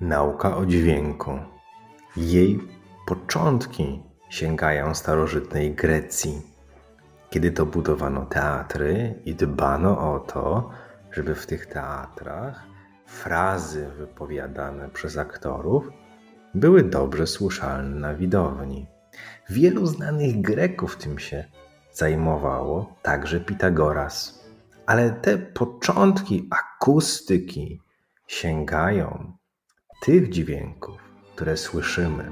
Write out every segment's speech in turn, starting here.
Nauka o dźwięku. Jej początki sięgają starożytnej Grecji, kiedy to budowano teatry i dbano o to, żeby w tych teatrach frazy wypowiadane przez aktorów były dobrze słyszalne na widowni. Wielu znanych Greków tym się zajmowało, także Pitagoras. Ale te początki akustyki sięgają tych dźwięków, które słyszymy.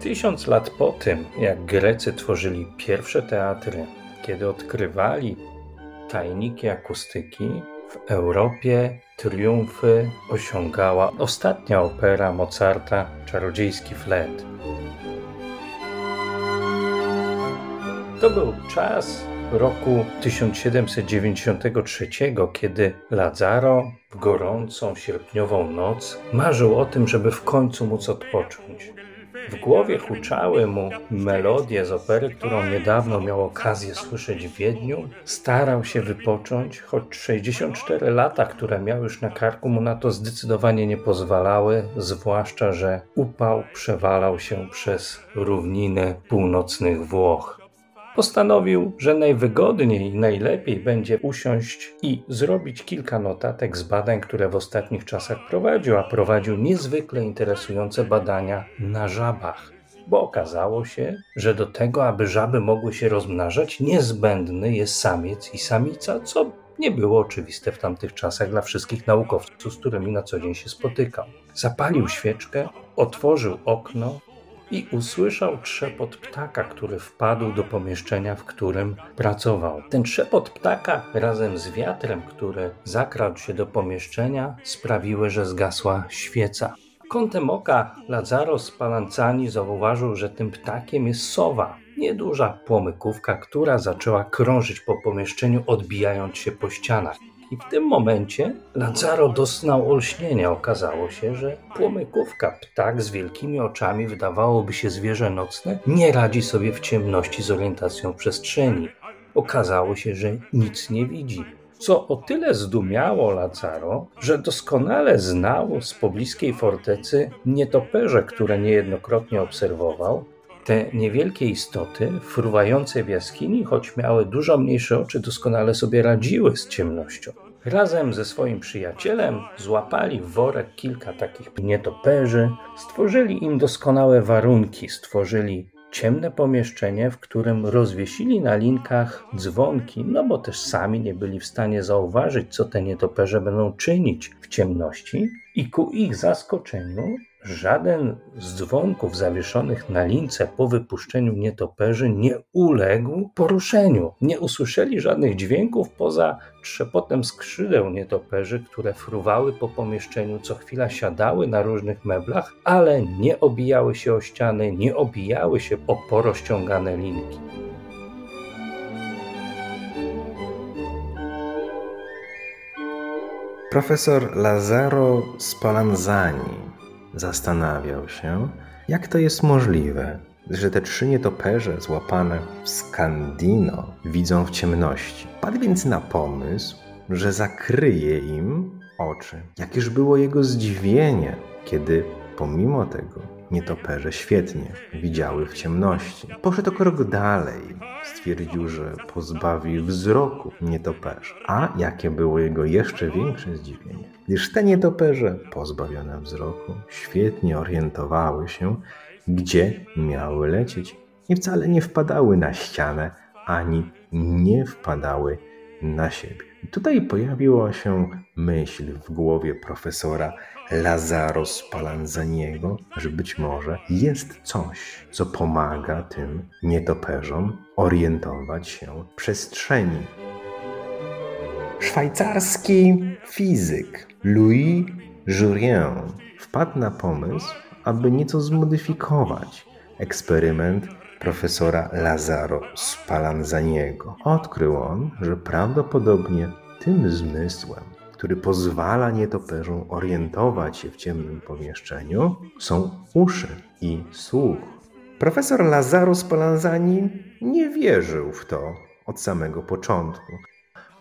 Tysiąc lat po tym, jak Grecy tworzyli pierwsze teatry, kiedy odkrywali tajniki akustyki, w Europie triumfy osiągała ostatnia opera Mozarta Czarodziejski Flet. To był czas roku 1793, kiedy Lazaro w gorącą sierpniową noc marzył o tym, żeby w końcu móc odpocząć. W głowie huczały mu melodie z opery, którą niedawno miał okazję słyszeć w Wiedniu. Starał się wypocząć, choć 64 lata, które miał już na karku, mu na to zdecydowanie nie pozwalały, zwłaszcza, że upał przewalał się przez równiny północnych Włoch. Postanowił, że najwygodniej i najlepiej będzie usiąść i zrobić kilka notatek z badań, które w ostatnich czasach prowadził, a prowadził niezwykle interesujące badania na żabach. Bo okazało się, że do tego, aby żaby mogły się rozmnażać, niezbędny jest samiec i samica, co nie było oczywiste w tamtych czasach dla wszystkich naukowców, z którymi na co dzień się spotykał. Zapalił świeczkę, otworzył okno i usłyszał trzepot ptaka, który wpadł do pomieszczenia, w którym pracował. Ten trzepot ptaka razem z wiatrem, który zakradł się do pomieszczenia, sprawiły, że zgasła świeca. Kątem oka Lazaro Spallanzani zauważył, że tym ptakiem jest sowa, nieduża płomykówka, która zaczęła krążyć po pomieszczeniu, odbijając się po ścianach. I w tym momencie Lazaro doznał olśnienia. Okazało się, że płomykówka, ptak z wielkimi oczami, wydawałoby się zwierzę nocne, nie radzi sobie w ciemności z orientacją w przestrzeni. Okazało się, że nic nie widzi. Co o tyle zdumiało Lazaro, że doskonale znał z pobliskiej fortecy nietoperze, które niejednokrotnie obserwował, te niewielkie istoty, fruwające w jaskini, choć miały dużo mniejsze oczy, doskonale sobie radziły z ciemnością. Razem ze swoim przyjacielem złapali w worek kilka takich nietoperzy, stworzyli im doskonałe warunki, stworzyli ciemne pomieszczenie, w którym rozwiesili na linkach dzwonki, no bo też sami nie byli w stanie zauważyć, co te nietoperze będą czynić w ciemności, i ku ich zaskoczeniu Żaden z dzwonków zawieszonych na lince po wypuszczeniu nietoperzy nie uległ poruszeniu. Nie usłyszeli żadnych dźwięków poza trzepotem skrzydeł nietoperzy, które fruwały po pomieszczeniu, co chwila siadały na różnych meblach, ale nie obijały się o ściany, nie obijały się o porozciągane linki. Profesor Lazaro Spallanzani zastanawiał się, jak to jest możliwe, że te trzy nietoperze złapane w Skandino widzą w ciemności. Padł więc na pomysł, że zakryje im oczy. Jakież było jego zdziwienie, kiedy pomimo tego nietoperze świetnie widziały w ciemności. Poszedł krok dalej. Stwierdził, że pozbawi wzroku nietoperze. A jakie było jego jeszcze większe zdziwienie, gdyż te nietoperze, pozbawione wzroku, świetnie orientowały się, gdzie miały lecieć i wcale nie wpadały na ścianę, ani nie wpadały na siebie. Tutaj pojawiła się myśl w głowie profesora Lazaro Spallanzaniego, że być może jest coś, co pomaga tym nietoperzom orientować się w przestrzeni. Szwajcarski fizyk Louis Jurien wpadł na pomysł, aby nieco zmodyfikować eksperyment profesora Lazaro Spallanzaniego. Odkrył on, że prawdopodobnie tym zmysłem, który pozwala nietoperzom orientować się w ciemnym pomieszczeniu, są uszy i słuch. Profesor Lazaro Spallanzani nie wierzył w to od samego początku.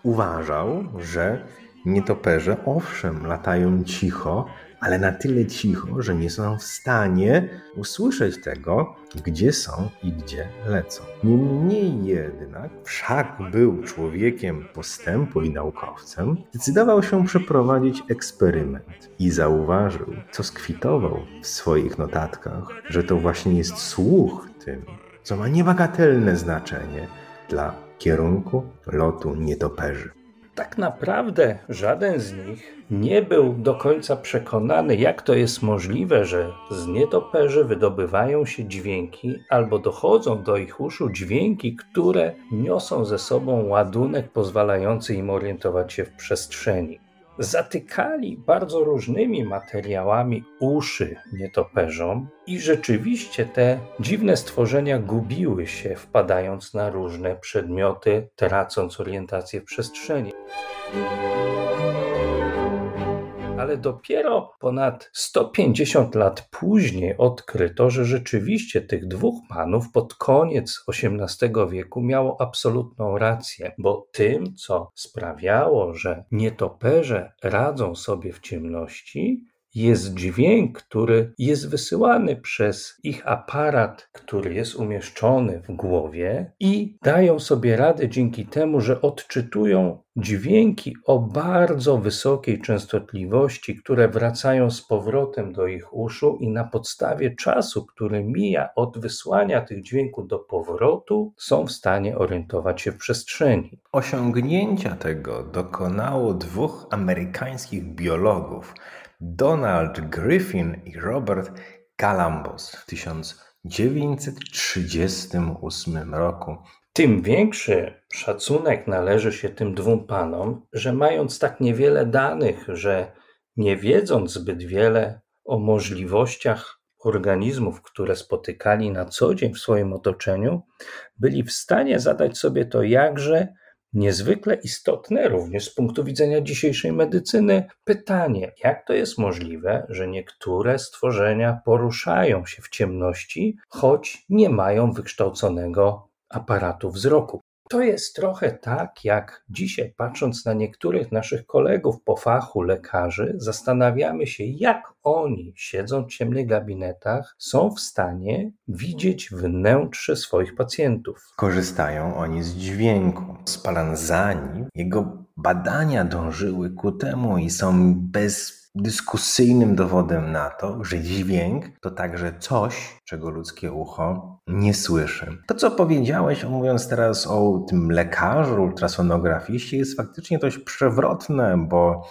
Uważał, że nietoperze owszem latają cicho, ale na tyle cicho, że nie są w stanie usłyszeć tego, gdzie są i gdzie lecą. Niemniej jednak, wszak był człowiekiem postępu i naukowcem, zdecydował się przeprowadzić eksperyment i zauważył, co skwitował w swoich notatkach, że to właśnie jest słuch tym, co ma niebagatelne znaczenie dla kierunku lotu nietoperzy tak naprawdę żaden z nich nie był do końca przekonany, jak to jest możliwe, że z nietoperzy wydobywają się dźwięki albo dochodzą do ich uszu dźwięki, które niosą ze sobą ładunek pozwalający im orientować się w przestrzeni zatykali bardzo różnymi materiałami uszy nietoperzom i rzeczywiście te dziwne stworzenia gubiły się, wpadając na różne przedmioty, tracąc orientację w przestrzeni ale dopiero ponad 150 lat później odkryto, że rzeczywiście tych dwóch panów pod koniec XVIII wieku miało absolutną rację, bo tym, co sprawiało, że nietoperze radzą sobie w ciemności, jest dźwięk, który jest wysyłany przez ich aparat, który jest umieszczony w głowie i dają sobie radę dzięki temu, że odczytują dźwięki o bardzo wysokiej częstotliwości, które wracają z powrotem do ich uszu i na podstawie czasu, który mija od wysłania tych dźwięków do powrotu, są w stanie orientować się w przestrzeni. Osiągnięcia tego dokonało dwóch amerykańskich biologów – Donald Griffin i Robert Galambos w 1938 roku. Tym większy szacunek należy się tym dwóm panom, że mając tak niewiele danych, że nie wiedząc zbyt wiele o możliwościach organizmów, które spotykali na co dzień w swoim otoczeniu, byli w stanie zadać sobie to jakże niezwykle istotne również z punktu widzenia dzisiejszej medycyny pytanie, jak to jest możliwe, że niektóre stworzenia poruszają się w ciemności, choć nie mają wykształconego aparatu wzroku. To jest trochę tak, jak dzisiaj, patrząc na niektórych naszych kolegów po fachu lekarzy, zastanawiamy się, jak oni, siedząc w ciemnych gabinetach, są w stanie widzieć wnętrze swoich pacjentów. Korzystają oni z dźwięku. Spallanzani, jego badania dążyły ku temu i są bez dyskusyjnym dowodem na to, że dźwięk to także coś, czego ludzkie ucho nie słyszy. To, co powiedziałeś, mówiąc teraz o tym lekarzu, ultrasonografiście, jest faktycznie dość przewrotne, bo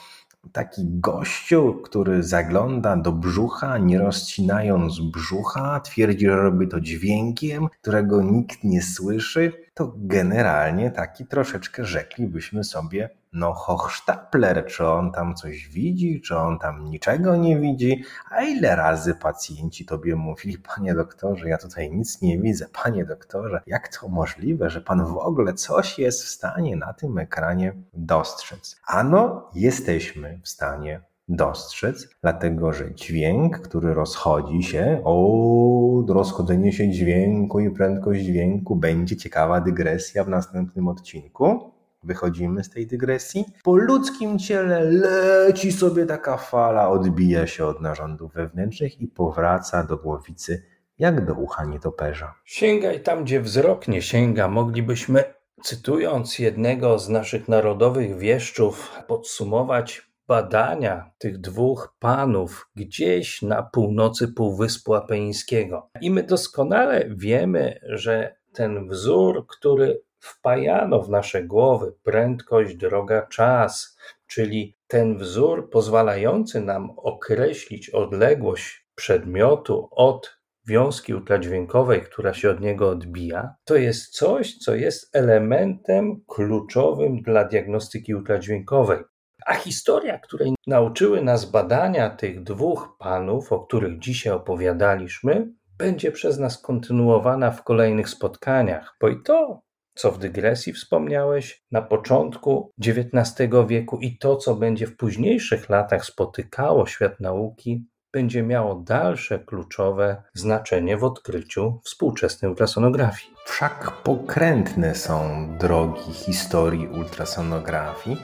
taki gościu, który zagląda do brzucha, nie rozcinając brzucha, twierdzi, że robi to dźwiękiem, którego nikt nie słyszy, to generalnie taki troszeczkę rzeklibyśmy sobie no Hochstapler, czy on tam coś widzi, czy on tam niczego nie widzi, a ile razy pacjenci tobie mówili, panie doktorze, ja tutaj nic nie widzę, panie doktorze, jak to możliwe, że pan w ogóle coś jest w stanie na tym ekranie dostrzec? Ano, jesteśmy w stanie dostrzec, dlatego że dźwięk, który rozchodzi się, o, rozchodzenie się dźwięku i prędkość dźwięku, będzie ciekawa dygresja w następnym odcinku wychodzimy z tej dygresji. Po ludzkim ciele leci sobie taka fala, odbija się od narządów wewnętrznych i powraca do głowicy jak do ucha nietoperza. Sięgaj tam, gdzie wzrok nie sięga. Moglibyśmy, cytując jednego z naszych narodowych wieszczów, podsumować badania tych dwóch panów gdzieś na północy Półwyspu Apeńskiego. I my doskonale wiemy, że ten wzór, który wpajano w nasze głowy prędkość, droga, czas, czyli ten wzór pozwalający nam określić odległość przedmiotu od wiązki ultradźwiękowej, która się od niego odbija, to jest coś, co jest elementem kluczowym dla diagnostyki ultradźwiękowej. A historia, której nauczyły nas badania tych dwóch panów, o których dzisiaj opowiadaliśmy, będzie przez nas kontynuowana w kolejnych spotkaniach, bo i to, co w dygresji wspomniałeś na początku XIX wieku, i to, co będzie w późniejszych latach spotykało świat nauki, będzie miało dalsze kluczowe znaczenie w odkryciu współczesnej ultrasonografii. Wszak pokrętne są drogi historii ultrasonografii.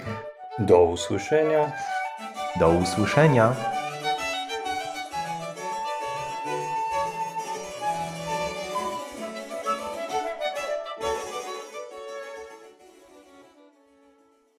Do usłyszenia. Do usłyszenia.